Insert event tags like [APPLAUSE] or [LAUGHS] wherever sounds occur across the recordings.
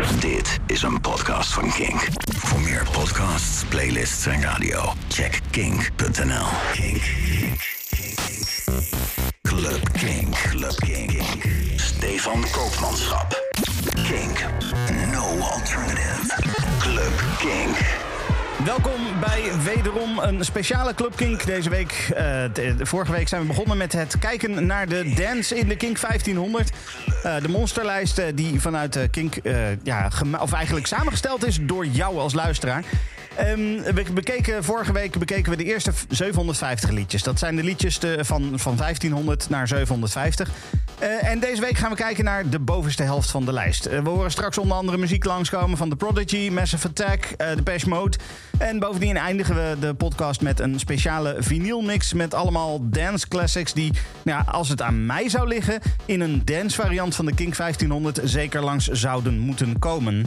Dit is een podcast van Kink. Voor meer podcasts, playlists en radio, check kink.nl. Kink. Kink. Kink. Club Kink. Club Kink. Stefan Koopmanschap. Kink. No alternative. Club Kink. Welkom bij wederom een speciale Club Kink deze week. Eh, vorige week zijn we begonnen met het kijken naar de dance in de Kink 1500. Eh, de monsterlijst eh, die vanuit de Kink, eh, ja, of eigenlijk samengesteld is door jou als luisteraar. Ehm, we bekeken, vorige week bekeken we de eerste 750 liedjes. Dat zijn de liedjes de- van, van 1500 naar 750. Eh, en deze week gaan we kijken naar de bovenste helft van de lijst. Eh, we horen straks onder andere muziek langskomen van The Prodigy, Massive Attack, eh Depeche Mode. En bovendien eindigen we de podcast met een speciale vinylmix... met allemaal dance classics die, nou als het aan mij zou liggen... in een dance variant van de King 1500 zeker langs zouden moeten komen.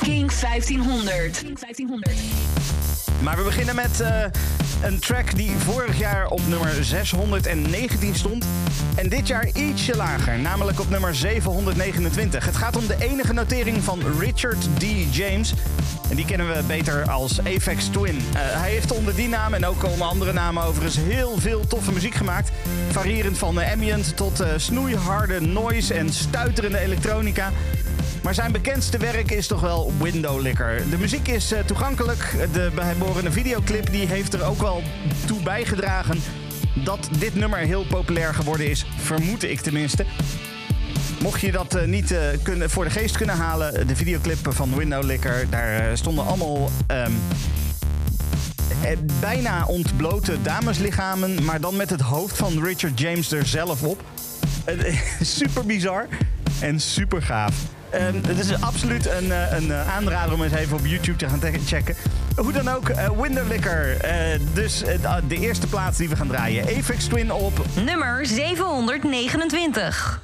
King 1500. King 1500. Maar we beginnen met eh, een track die vorig jaar op nummer 619 stond. En dit jaar ietsje lager, namelijk op nummer 729. Het gaat om de enige notering van Richard D. James. En die kennen we beter als Apex Twin. Eh, hij heeft onder die naam en ook onder andere namen overigens heel veel toffe muziek gemaakt. Variërend van ambient tot eh, snoeiharde noise en stuiterende elektronica. Maar zijn bekendste werk is toch wel Window Licker. De muziek is eh, toegankelijk. De bijbehorende videoclip die heeft er ook wel toe bijgedragen dat dit nummer heel populair geworden is. Vermoed ik tenminste. Mocht je dat eh, niet eh, kunnen, voor de geest kunnen halen, de videoclip van Window Licker, daar stonden allemaal ehm, eh, bijna ontblote dameslichamen, maar dan met het hoofd van Richard James er zelf op. [LAUGHS] Super bizar en super gaaf. Ehm, het is absoluut een, eh, een eh, aanrader om eens even op YouTube te gaan checken. Hoe dan ook, Licker. Eh, dus eh, de eerste plaats die we gaan draaien. Apex Twin op Nummer 729.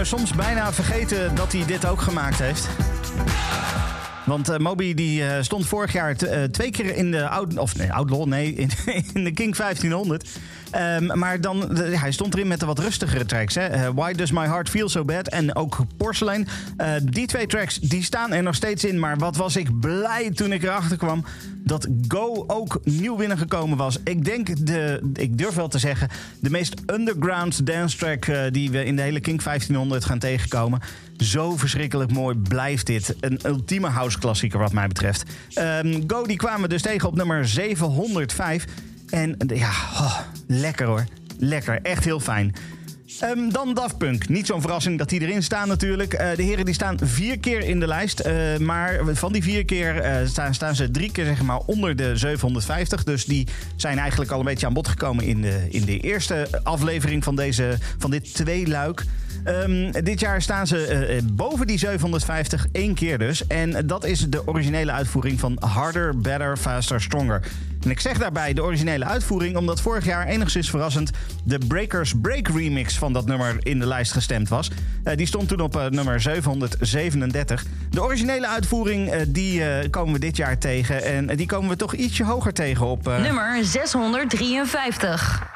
Zou soms bijna vergeten dat hij dit ook gemaakt heeft. Want eh, Moby die eh, stond vorig jaar eh, twee keer in de out, of nee, Outlaw, nee, [LAUGHS] in, de King 1500. Ehm, maar dan, hij stond erin met de wat rustigere tracks. Hè? Eh, Why Does My Heart Feel So Bad en ook Porcelain. Eh, die twee tracks die staan er nog steeds in. Maar wat was ik blij toen ik erachter kwam dat Go ook nieuw binnengekomen was. Ik denk, de, ik durf wel te zeggen, de meest underground dance track eh, die we in de hele King 1500 gaan tegenkomen. Zo verschrikkelijk mooi blijft dit. Een ultieme house klassieker wat mij betreft. Ehm, Go die kwamen we dus tegen op nummer 705. En ja, oh, lekker hoor. Lekker, echt heel fijn. Ehm, dan Daft Punk. Niet zo'n verrassing dat die erin staan natuurlijk. Eh, de heren die staan vier keer in de lijst. eh, maar van die vier keer eh, staan, staan ze drie keer zeg maar, onder de 750. Dus die zijn eigenlijk al een beetje aan bod gekomen in de, in de eerste aflevering van, deze, van dit tweeluik. Ehm, dit jaar staan ze eh, eh, boven die 750 één keer dus. En dat is de originele uitvoering van Harder, Better, Faster, Stronger. En ik zeg daarbij de originele uitvoering omdat vorig jaar enigszins verrassend de Breakers Break remix van dat nummer in de lijst gestemd was. Eh, die stond toen op nummer 737. De originele uitvoering die komen we dit jaar tegen en die komen we toch ietsje hoger tegen op Nummer 653.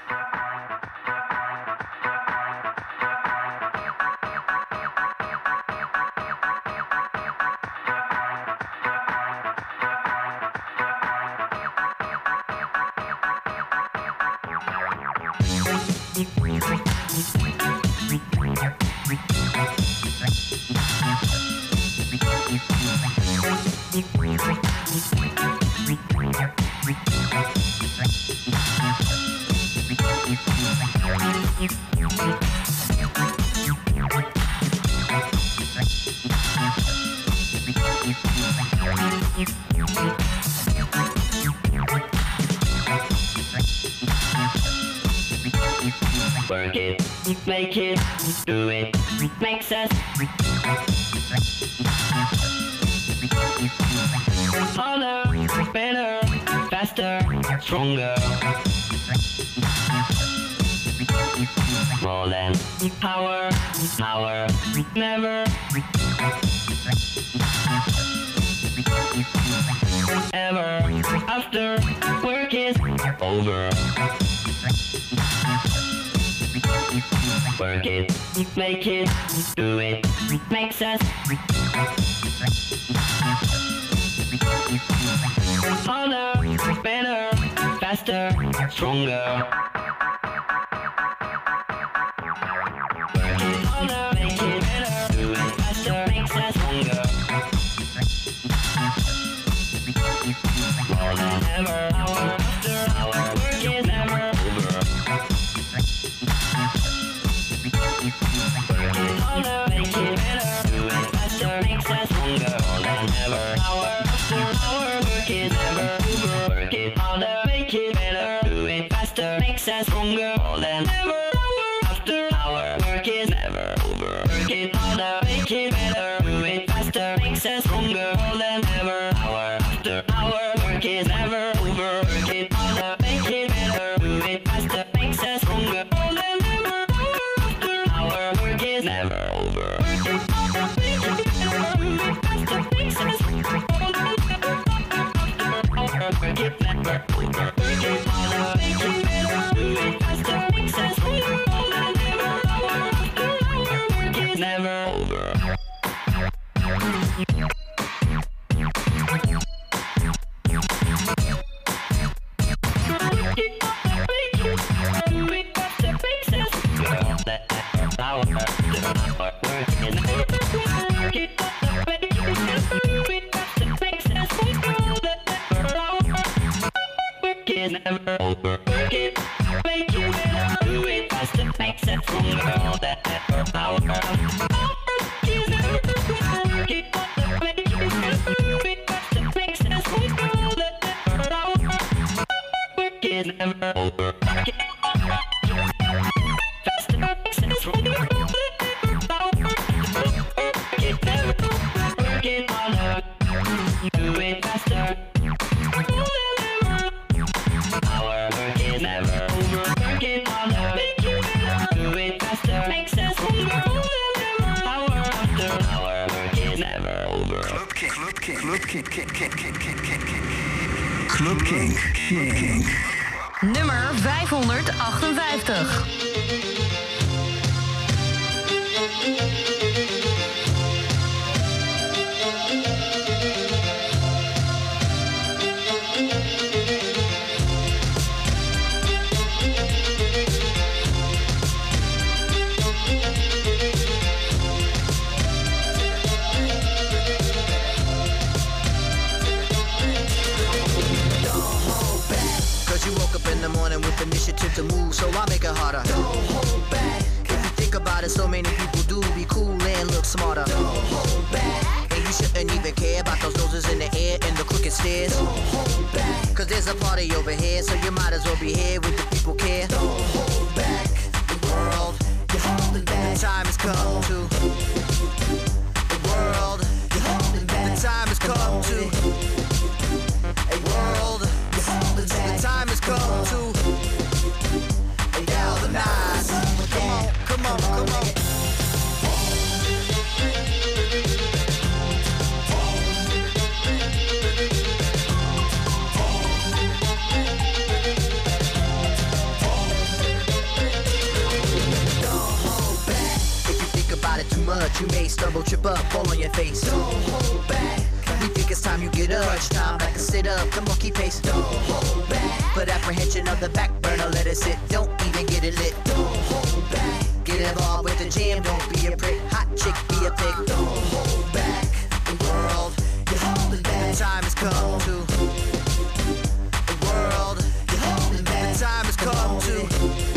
Work it, make it, do it, makes us harder, better, faster, stronger. More than power, power, never. Ever after work is over. Work it, make it, do it, makes us harder, better, faster, stronger. never over. Give it, do it make sense from do it fast and make sense from all that. Work never over. Club King. King. Nummer 558. Many people do be cool and look smarter. Don't hold back. And you shouldn't even care about those noses in the air and the crooked stairs. Don't hold back. Cause there's a party over here, so you might as well be here with the people care. Don't hold back. The world, you're holding back. The time has come to. The world, you're holding back. The time has come to. A world. The time has come to. You may stumble, trip up, fall on your face. Don't hold back. We think it's time you get up. Crunch time, back and sit up. On, keep pace. Don't hold back. Put apprehension on the back burner, let it sit. Don't even get it lit. Don't hold back. Get involved with the jam, don't be a prick. Hot chick, be a pig. Don't hold back. The world, you're holding back. The time has come to. The world, you're holding back. The time has come to.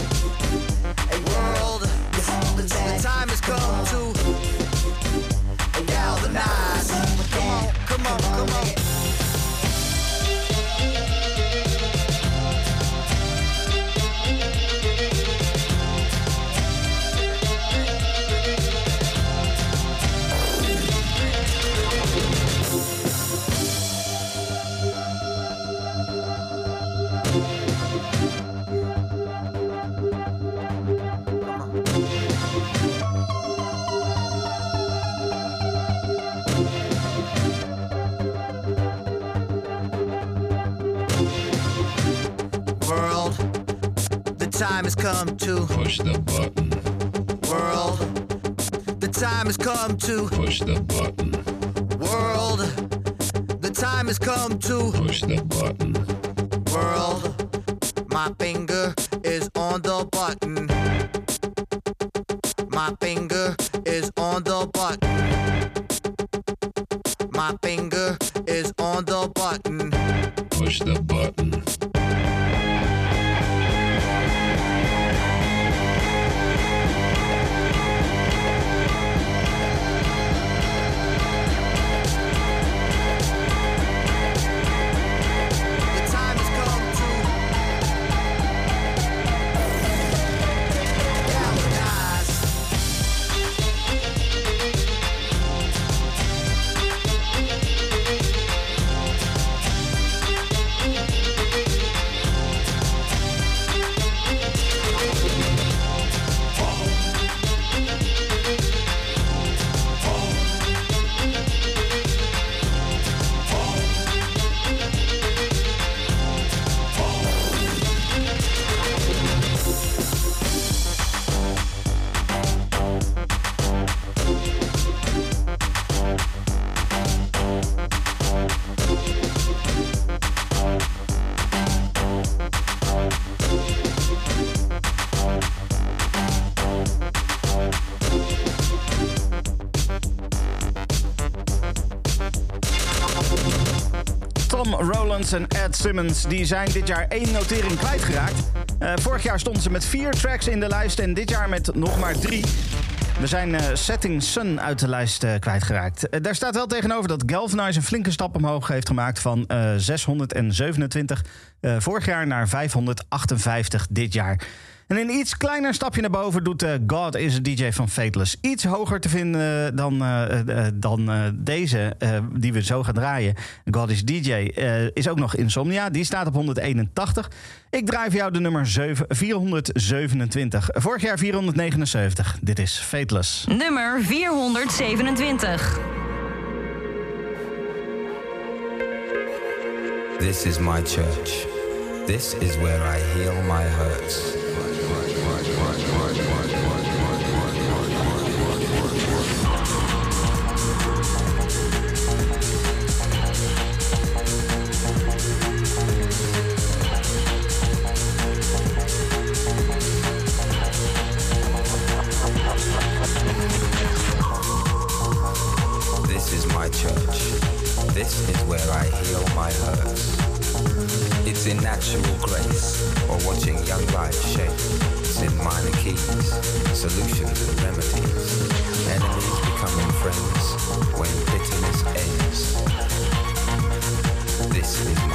Come to. Push the button. World, the time has come to. Push the button. World, the time has come to. Push the button. Simmons die zijn dit jaar één notering kwijtgeraakt. Eh, vorig jaar stonden ze met vier tracks in de lijst en dit jaar met nog maar drie. We zijn eh, Setting Sun uit de lijst eh, kwijtgeraakt. Daar staat wel tegenover dat Galvanize een flinke stap omhoog heeft gemaakt van eh, 627 eh, vorig jaar naar 558 dit jaar. En in een iets kleiner stapje naar boven doet eh, God is de DJ van Fateless. Iets hoger te vinden eh, dan, eh, dan deze, die we zo gaan draaien. God is DJ is ook nog Insomnia. Die staat op 181. Ik draai voor jou de nummer 427. Vorig jaar 479. Dit is Fateless. Nummer 427. This is my church. This is where I heal my hurts. This is where I heal my hurts. It's in natural grace or watching young life shape. It's in minor keys, solutions and remedies. Enemies becoming friends when bitterness ends. This is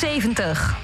70.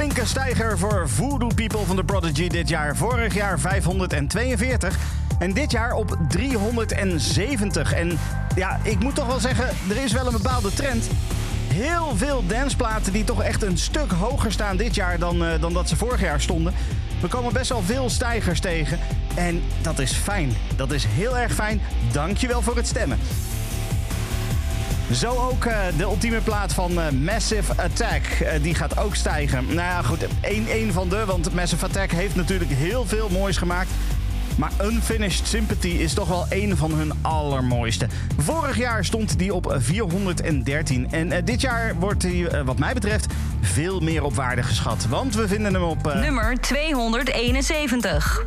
Flinke stijger voor Voodoo People van de Prodigy dit jaar. Vorig jaar 542 en dit jaar op 370. En ja, ik moet toch wel zeggen, er is wel een bepaalde trend. Heel veel danceplaten die toch echt een stuk hoger staan dit jaar dan, eh, dan dat ze vorig jaar stonden. We komen best wel veel stijgers tegen. En dat is fijn. Dat is heel erg fijn. Dankjewel voor het stemmen. Zo ook eh, de ultieme plaat van eh, Massive Attack. Eh, die gaat ook stijgen. Nou ja, goed. één één van de. Want Massive Attack heeft natuurlijk heel veel moois gemaakt. Maar Unfinished Sympathy is toch wel een van hun allermooiste. Vorig jaar stond die op 413. En dit jaar wordt hij, wat mij betreft, veel meer op waarde geschat. Want we vinden hem op... Nummer 271.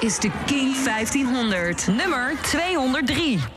is de King 1500. Nummer 203.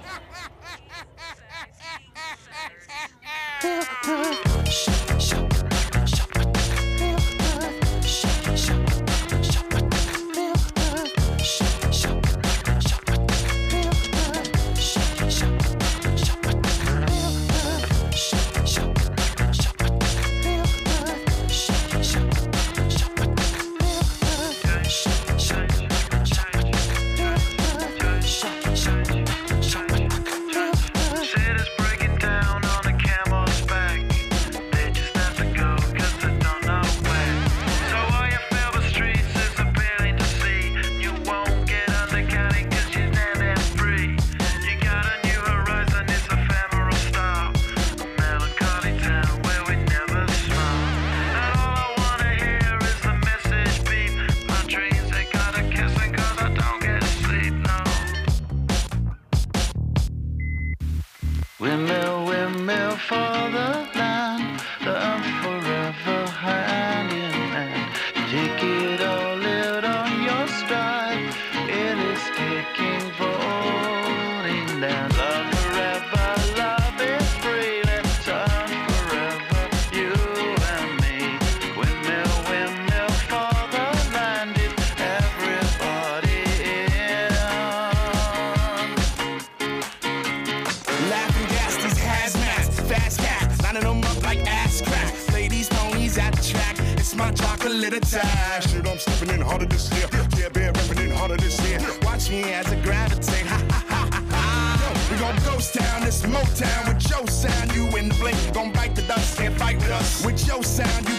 sound. You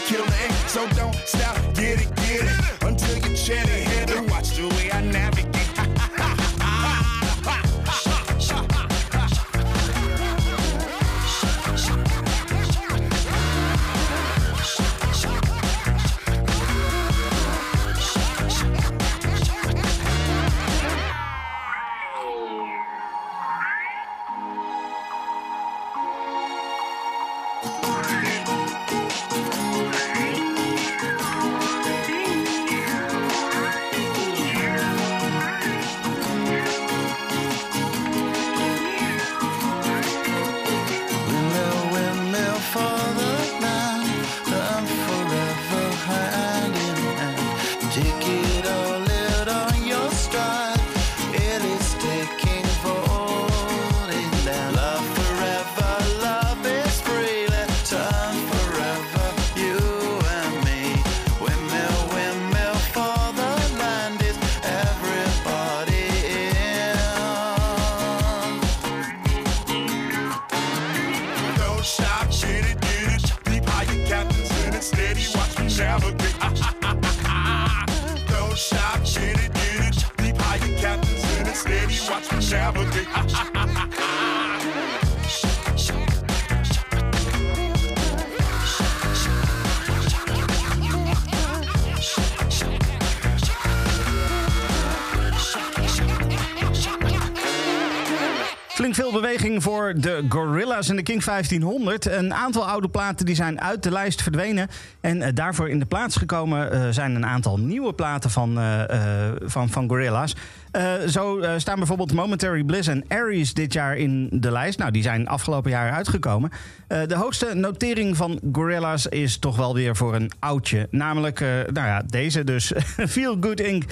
de Gorillas en de King 1500. Een aantal oude platen die zijn uit de lijst verdwenen. En eh, daarvoor in de plaats gekomen eh, zijn een aantal nieuwe platen van, eh, van, van Gorillas. Eh, zo eh, staan bijvoorbeeld Momentary Bliss en Aries dit jaar in de lijst. Nou, die zijn afgelopen jaar uitgekomen. Eh, de hoogste notering van Gorillaz is toch wel weer voor een oudje. Namelijk, nou ja, deze dus. [LAUGHS] Feel Good Inc.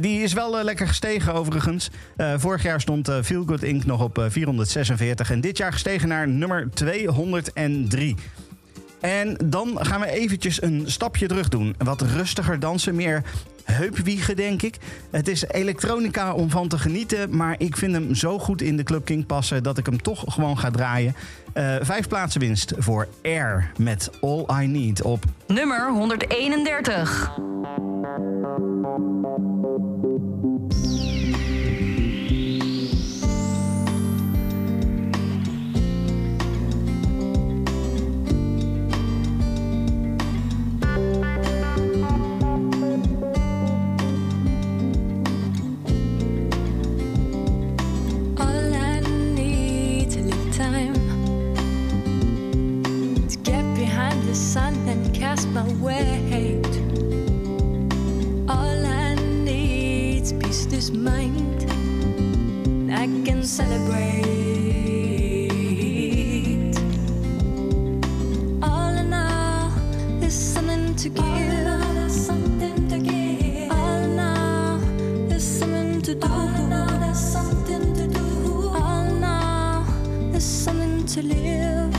die is wel lekker gestegen overigens. vorig jaar stond Feel Good Inc. nog op 446. En dit jaar gestegen naar nummer 203. En dan gaan we eventjes een stapje terug doen. Wat rustiger dansen, meer heupwiegen, denk ik. Het is elektronica om van te genieten, maar ik vind hem zo goed in de Club King passen dat ik hem toch gewoon ga draaien. Eh, vijf plaatsen winst voor Air met All I Need op nummer 131. sun and cast my weight. All I need's peace this mind. I can celebrate. All in all, there's something to give. All in all, there's something to give. All in all, there's something to do. All in all, there's something to do. All in all, there's something to live.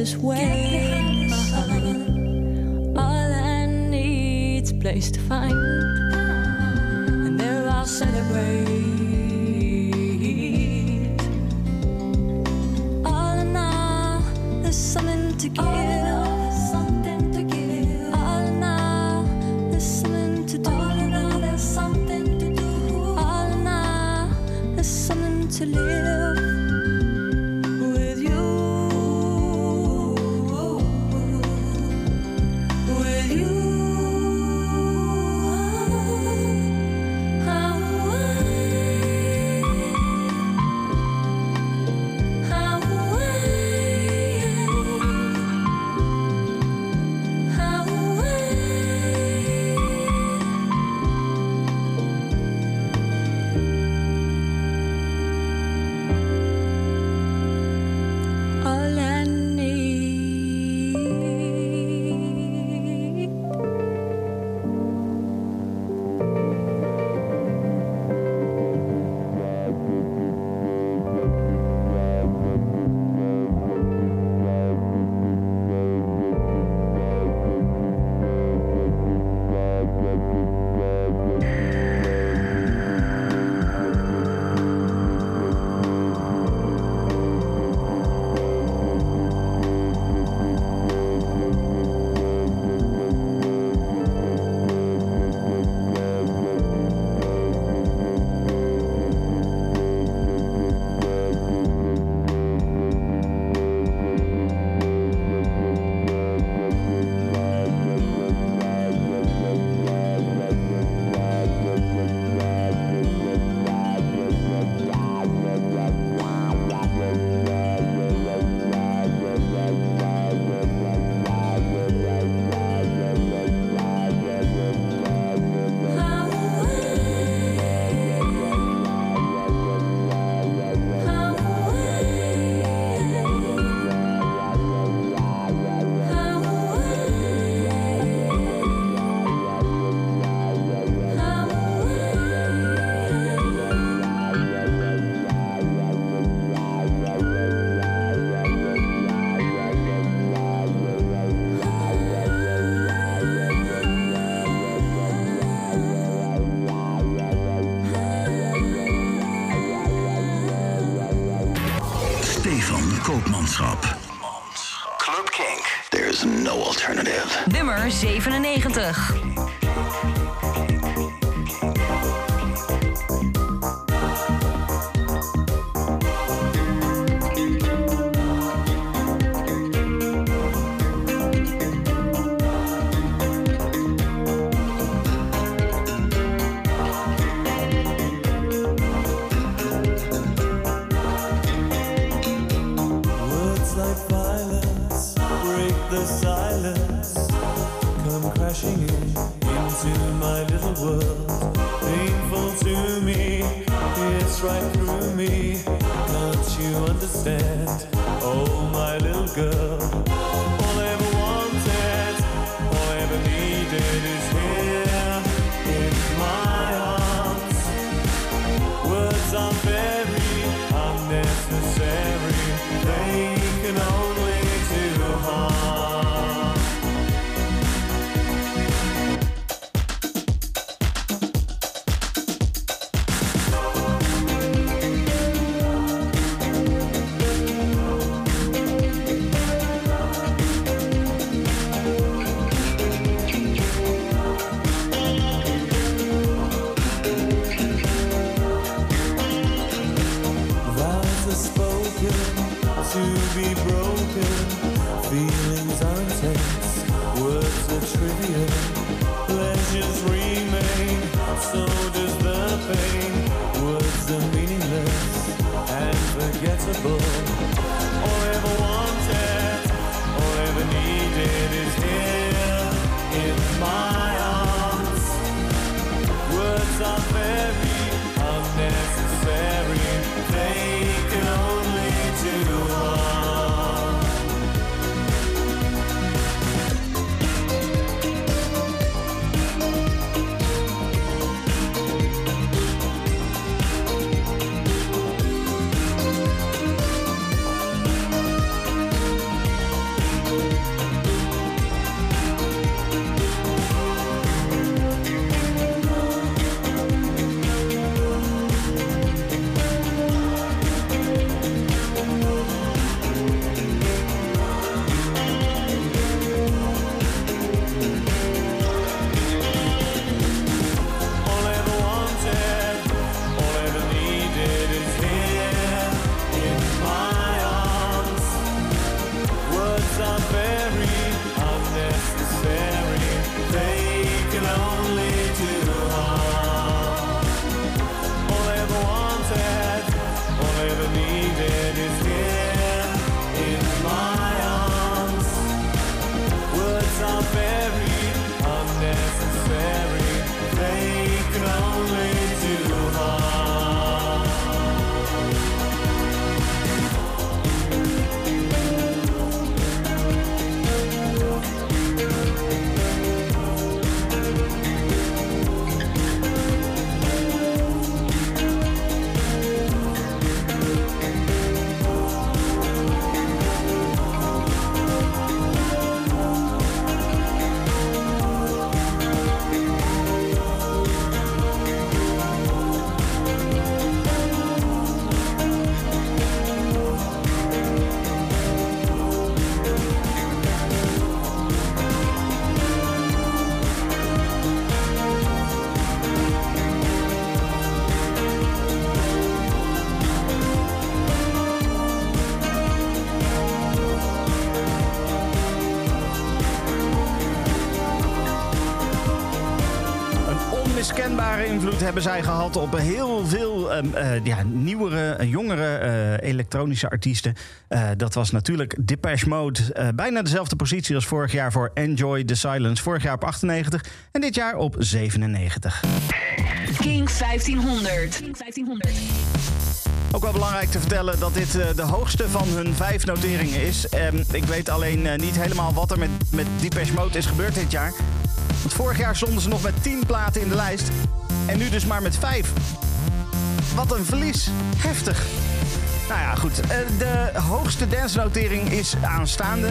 is where All I need's place to find. 97. Girl. Onmiskenbare invloed hebben zij gehad op heel veel ehm, eh, ja, nieuwere, eh, jongere eh, elektronische artiesten. Dat was natuurlijk Depeche Mode. Bijna dezelfde positie als vorig jaar voor Enjoy the Silence. Vorig jaar op 98 en dit jaar op 97. King 1500. King 1500. Ook wel belangrijk te vertellen dat dit eh, de hoogste van hun vijf noteringen is. Ehm, ik weet alleen eh, niet helemaal wat er met, met Depeche Mode is gebeurd dit jaar. Want vorig jaar stonden ze nog met 10 platen in de lijst. En nu dus maar met 5. Wat een verlies. Heftig. Nou ja, goed. Eh, de hoogste dance-notering is aanstaande.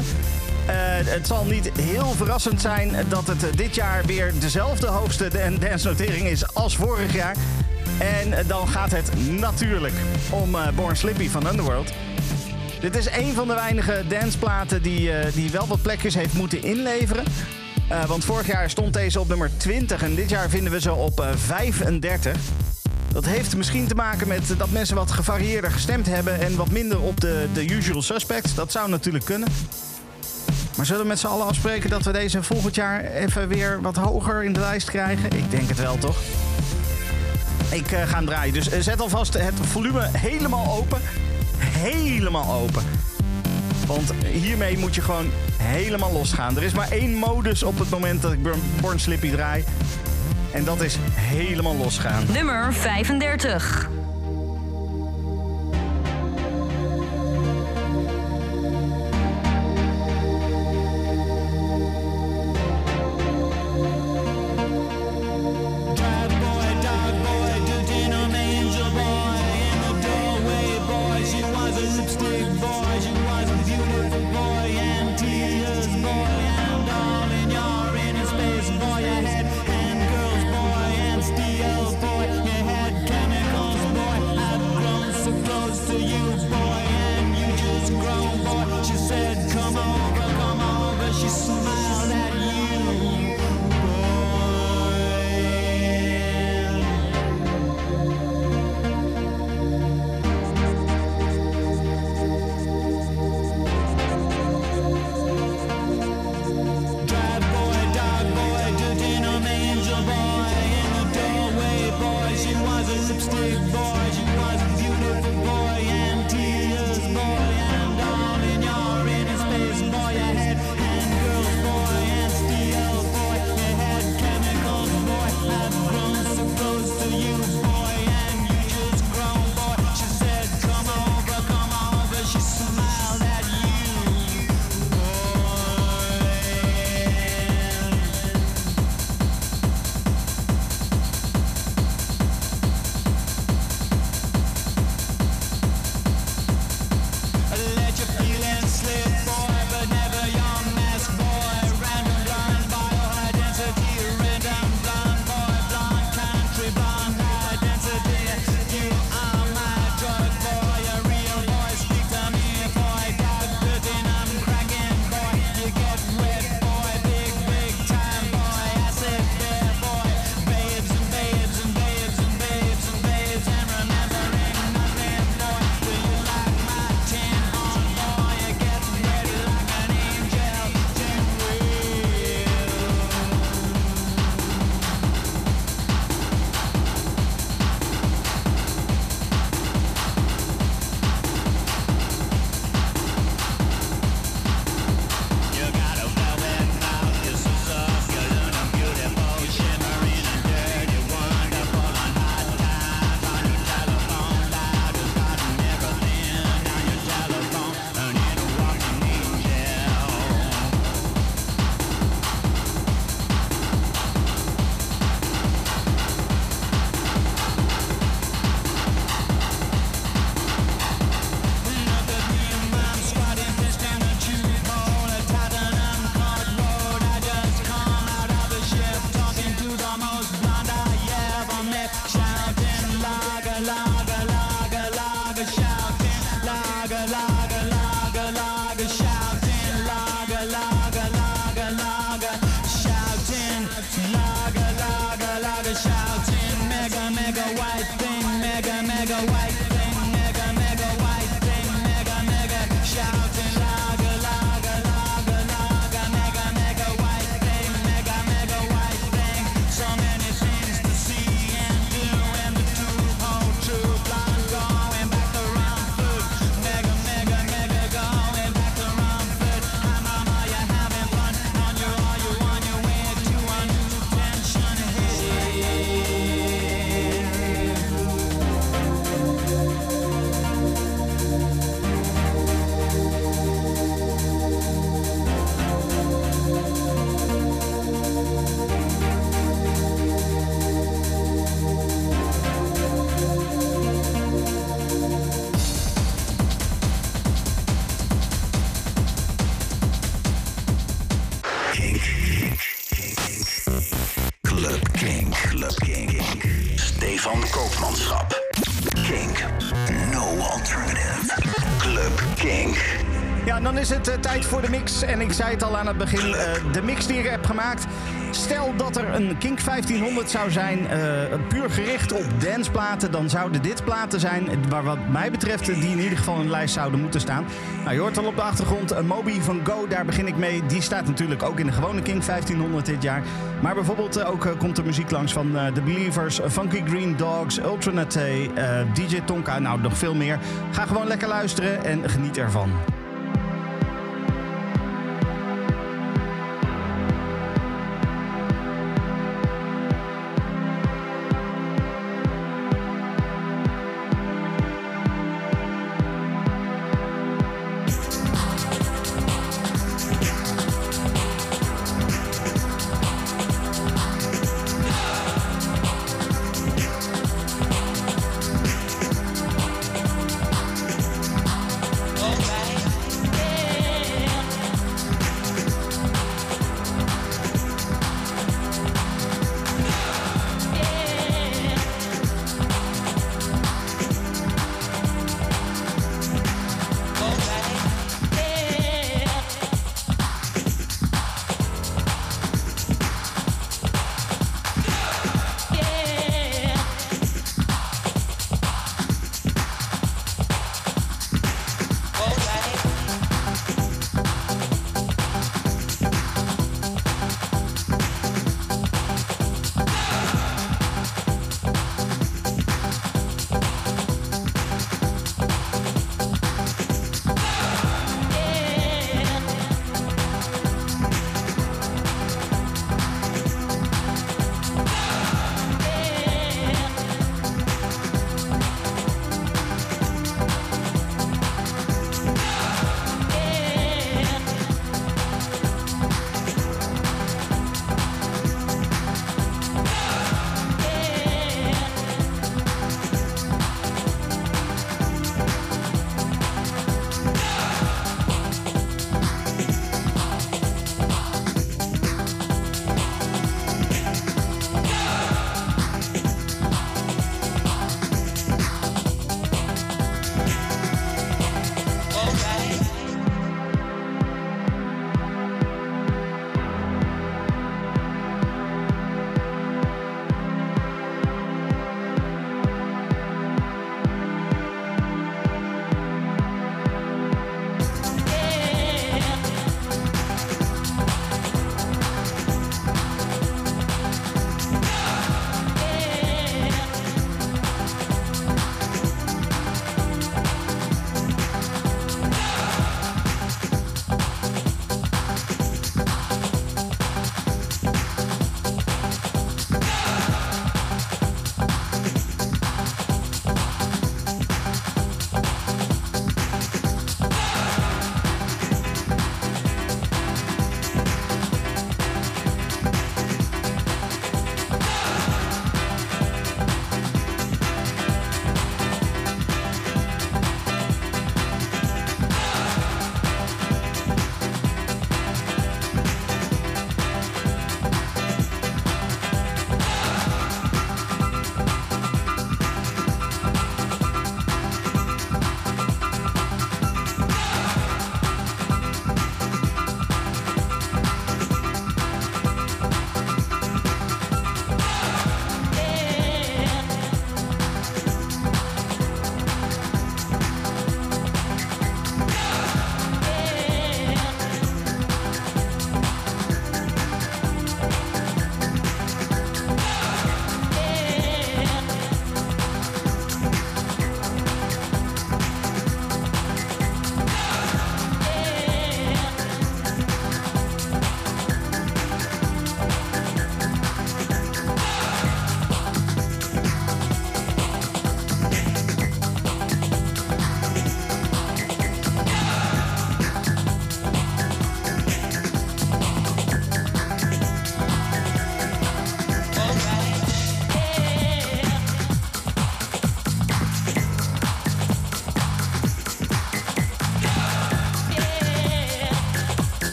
Het zal niet heel verrassend zijn dat het dit jaar weer dezelfde hoogste dan- dance-notering is als vorig jaar. En dan gaat het natuurlijk om eh, Born Slippy van Underworld. Dit is een van de weinige danceplaten die, eh, die wel wat plekjes heeft moeten inleveren. Eh, want vorig jaar stond deze op nummer 20 en dit jaar vinden we ze op eh, 35. Dat heeft misschien te maken met dat mensen wat gevarieerder gestemd hebben en wat minder op de, de usual suspects. Dat zou natuurlijk kunnen. Maar zullen we met z'n allen afspreken dat we deze volgend jaar even weer wat hoger in de lijst krijgen? Ik denk het wel, toch? Ik eh, ga hem draaien. Dus eh, zet alvast het volume helemaal open. Helemaal open. Want hiermee moet je gewoon helemaal losgaan. Er is maar één modus op het moment dat ik Born- Born Slippy draai. En dat is helemaal losgaan. Nummer 35. Zei het al aan het begin, eh, de mix die ik heb gemaakt. Stel dat er een Kink 1500 zou zijn, eh, puur gericht op danceplaten... dan zouden dit platen zijn, waar wat mij betreft... die in ieder geval in de lijst zouden moeten staan. Nou, je hoort al op de achtergrond, een Moby van Go, daar begin ik mee. Die staat natuurlijk ook in de gewone Kink 1500 dit jaar. Maar bijvoorbeeld eh, ook eh, komt er muziek langs van eh, The Believers... Funky Green Dogs, Ultranate, eh DJ Tonka, nou nog veel meer. Ga gewoon lekker luisteren en geniet ervan.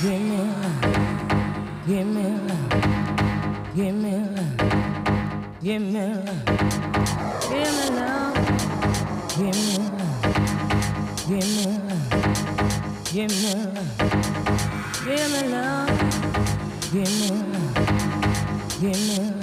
Give me love. Give me love. Give me love. Give me love. Give me love. Give me love. Give me love. Give me love. Give me love. Give me love.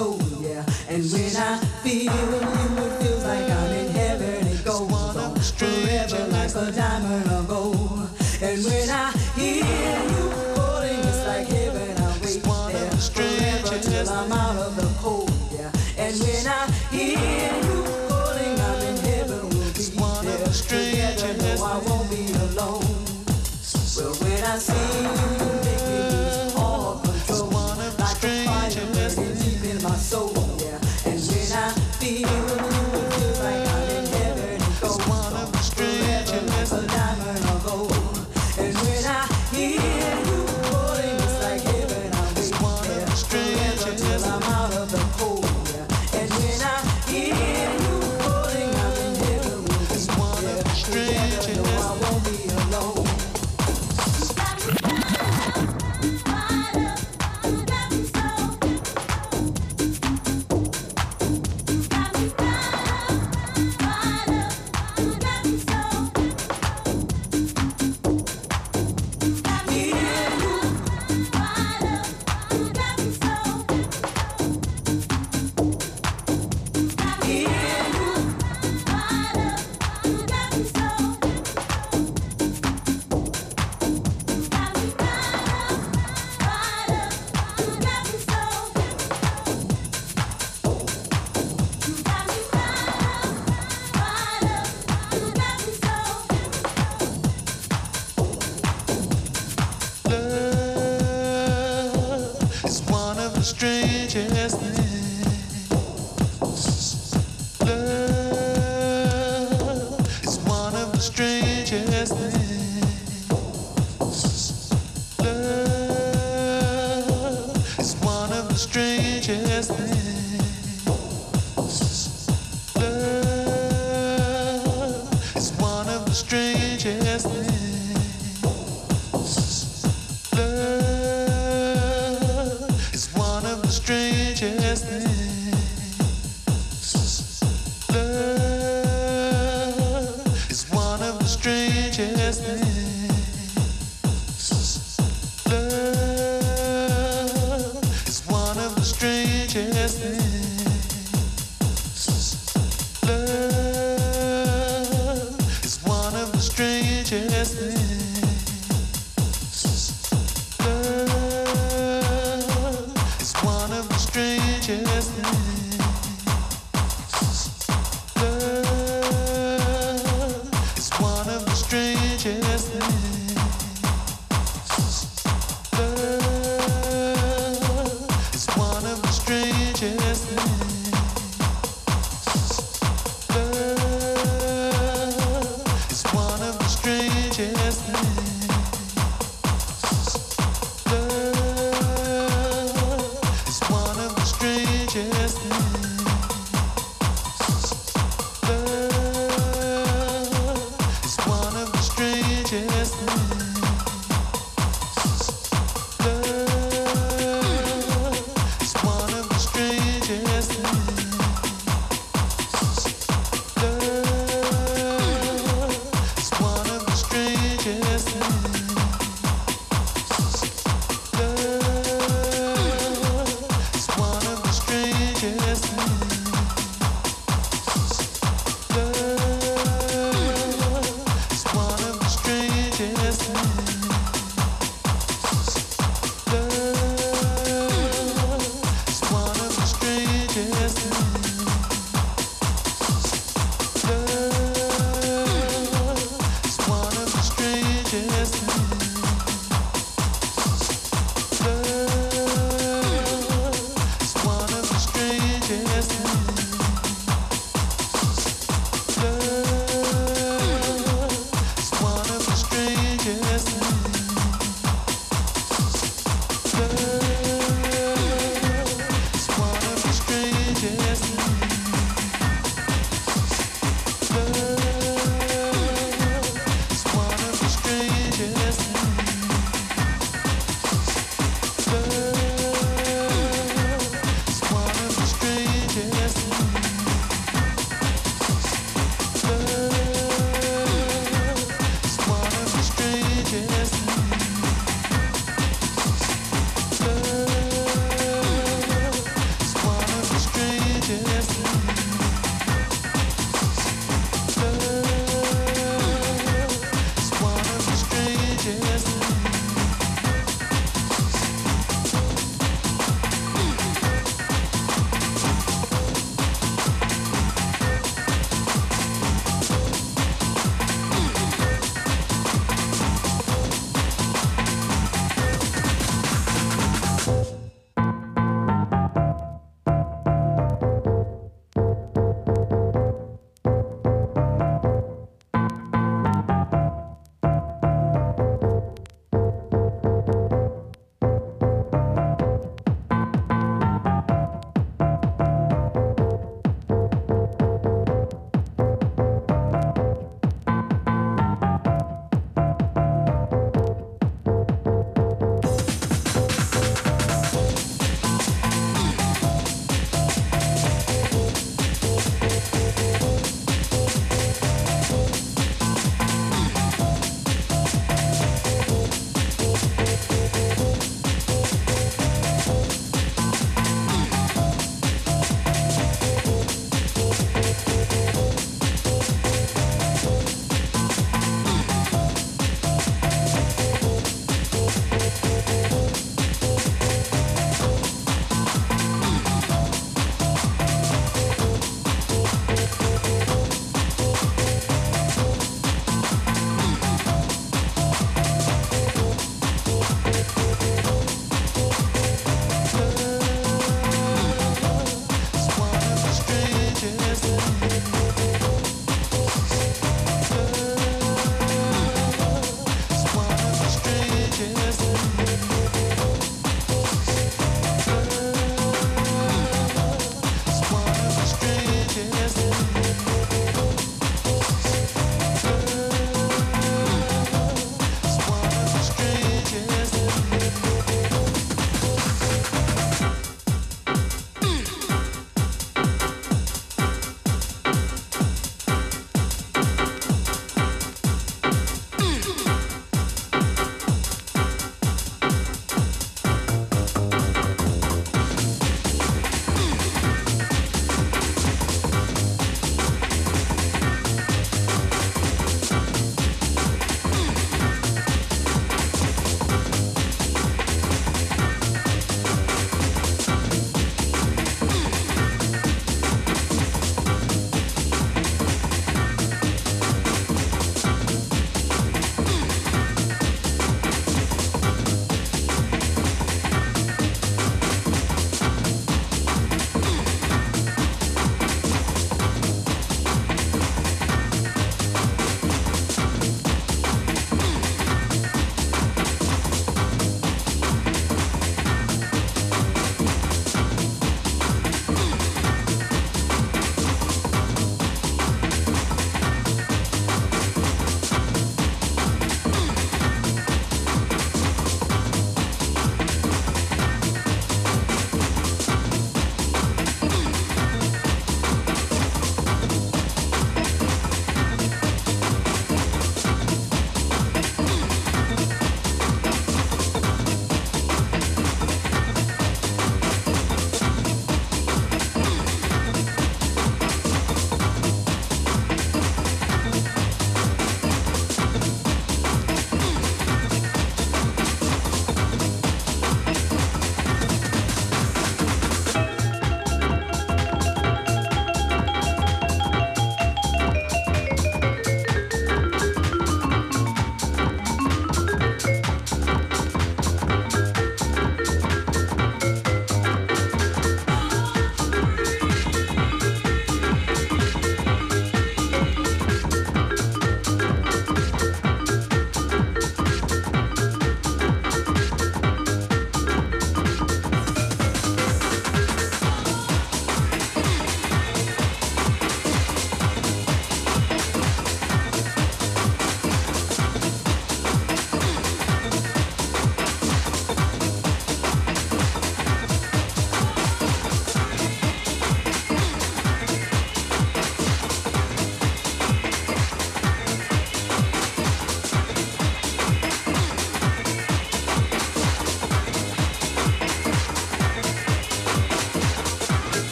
soul, yeah. And when I feel you, it feels like I'm in heaven. It goes on forever like a diamond of gold. And when I hear you calling, it's like heaven. I wait there forever till I'm out of the cold, yeah. And when I hear you calling, I'm in heaven. We'll be there.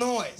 Noise.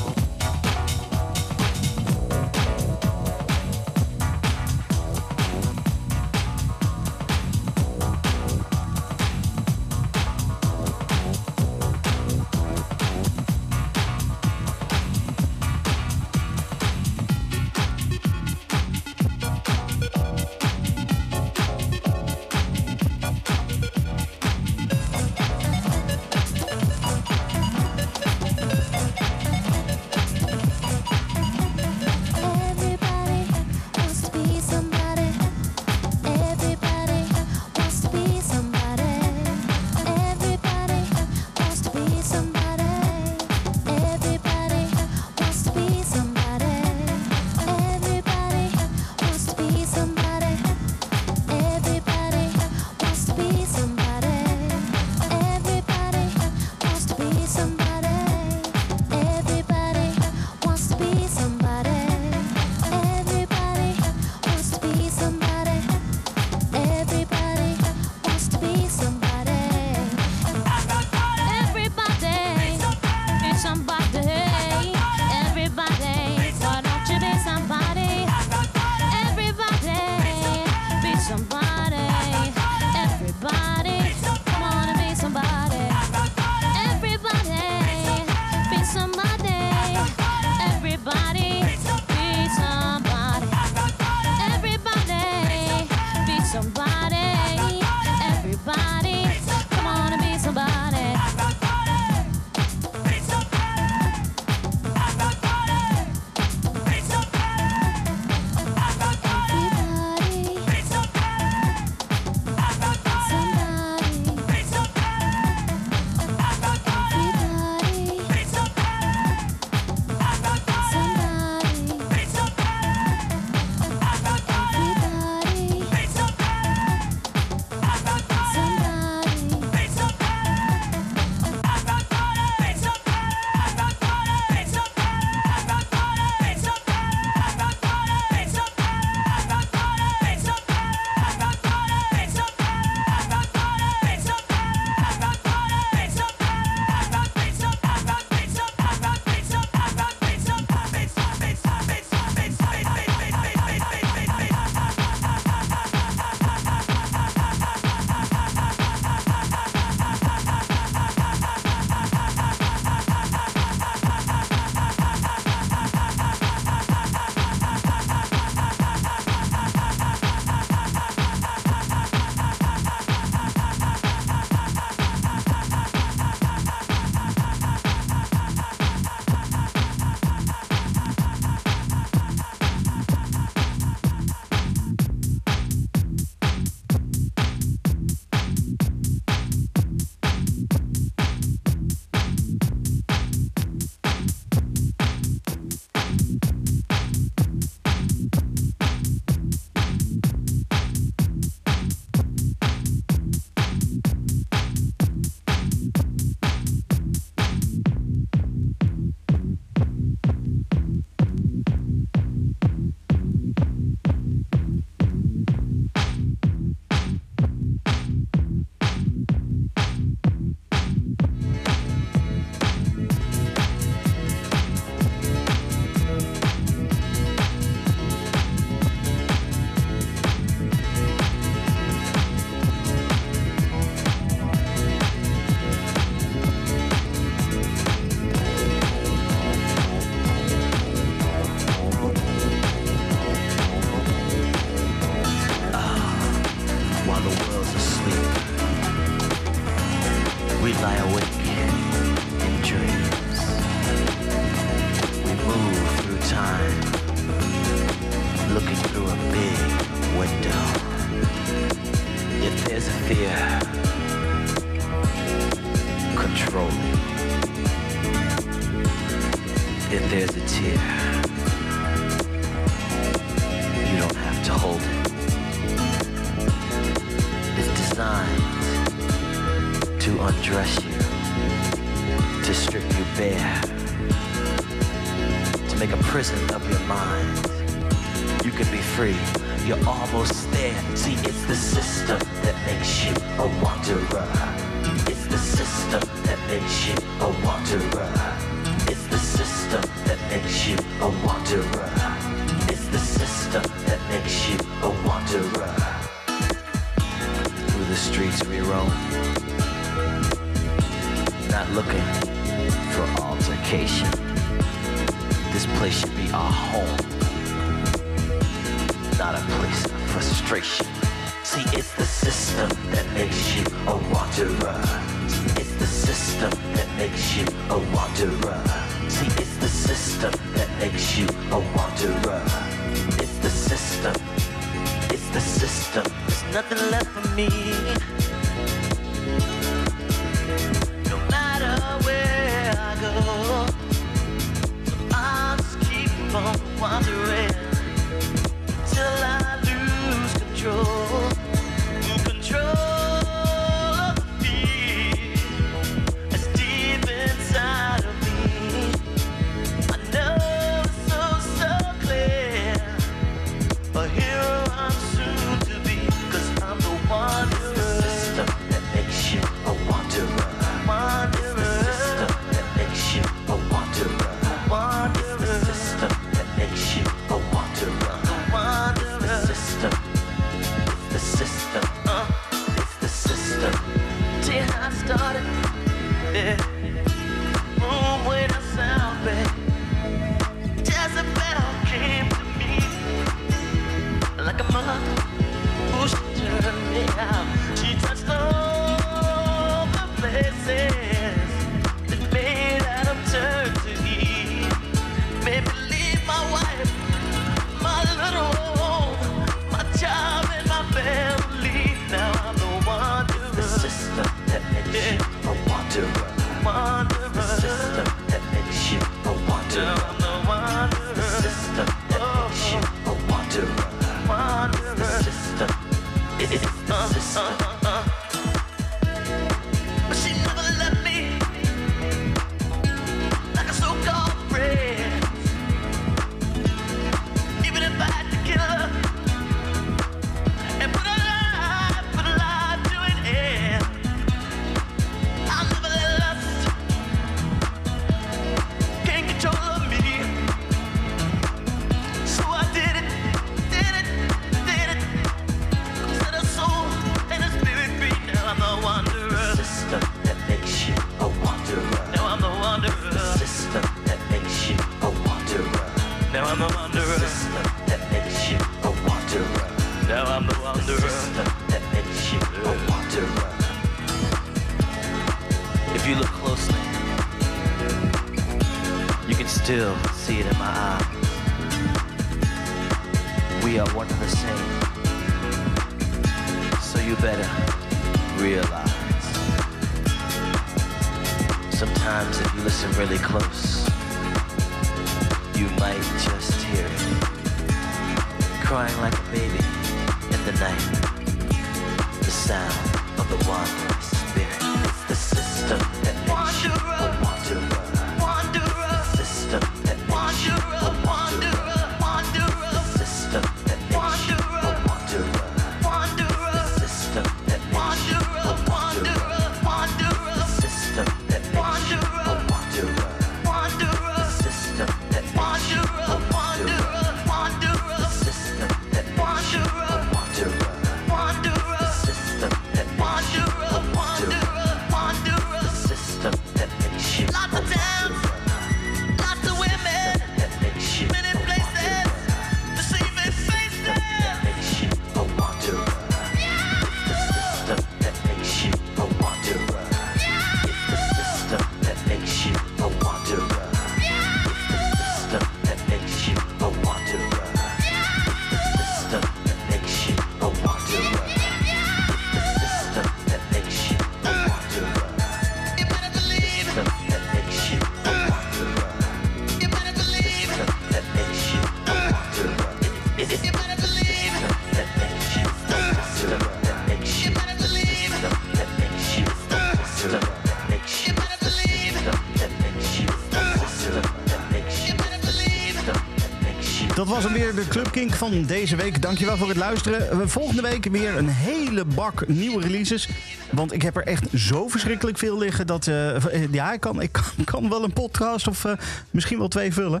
Was hem weer, de Club Kink van deze week. Dankjewel voor het luisteren. Volgende week weer een hele bak nieuwe releases. Want ik heb er echt zo verschrikkelijk veel liggen dat... eh, eh, ja, ik kan, ik [LAUGHS] kan, wel een podcast of eh, misschien wel twee vullen.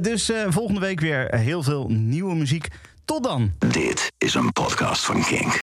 Dus volgende week weer heel veel nieuwe muziek. Tot dan. Dit is een podcast van Kink.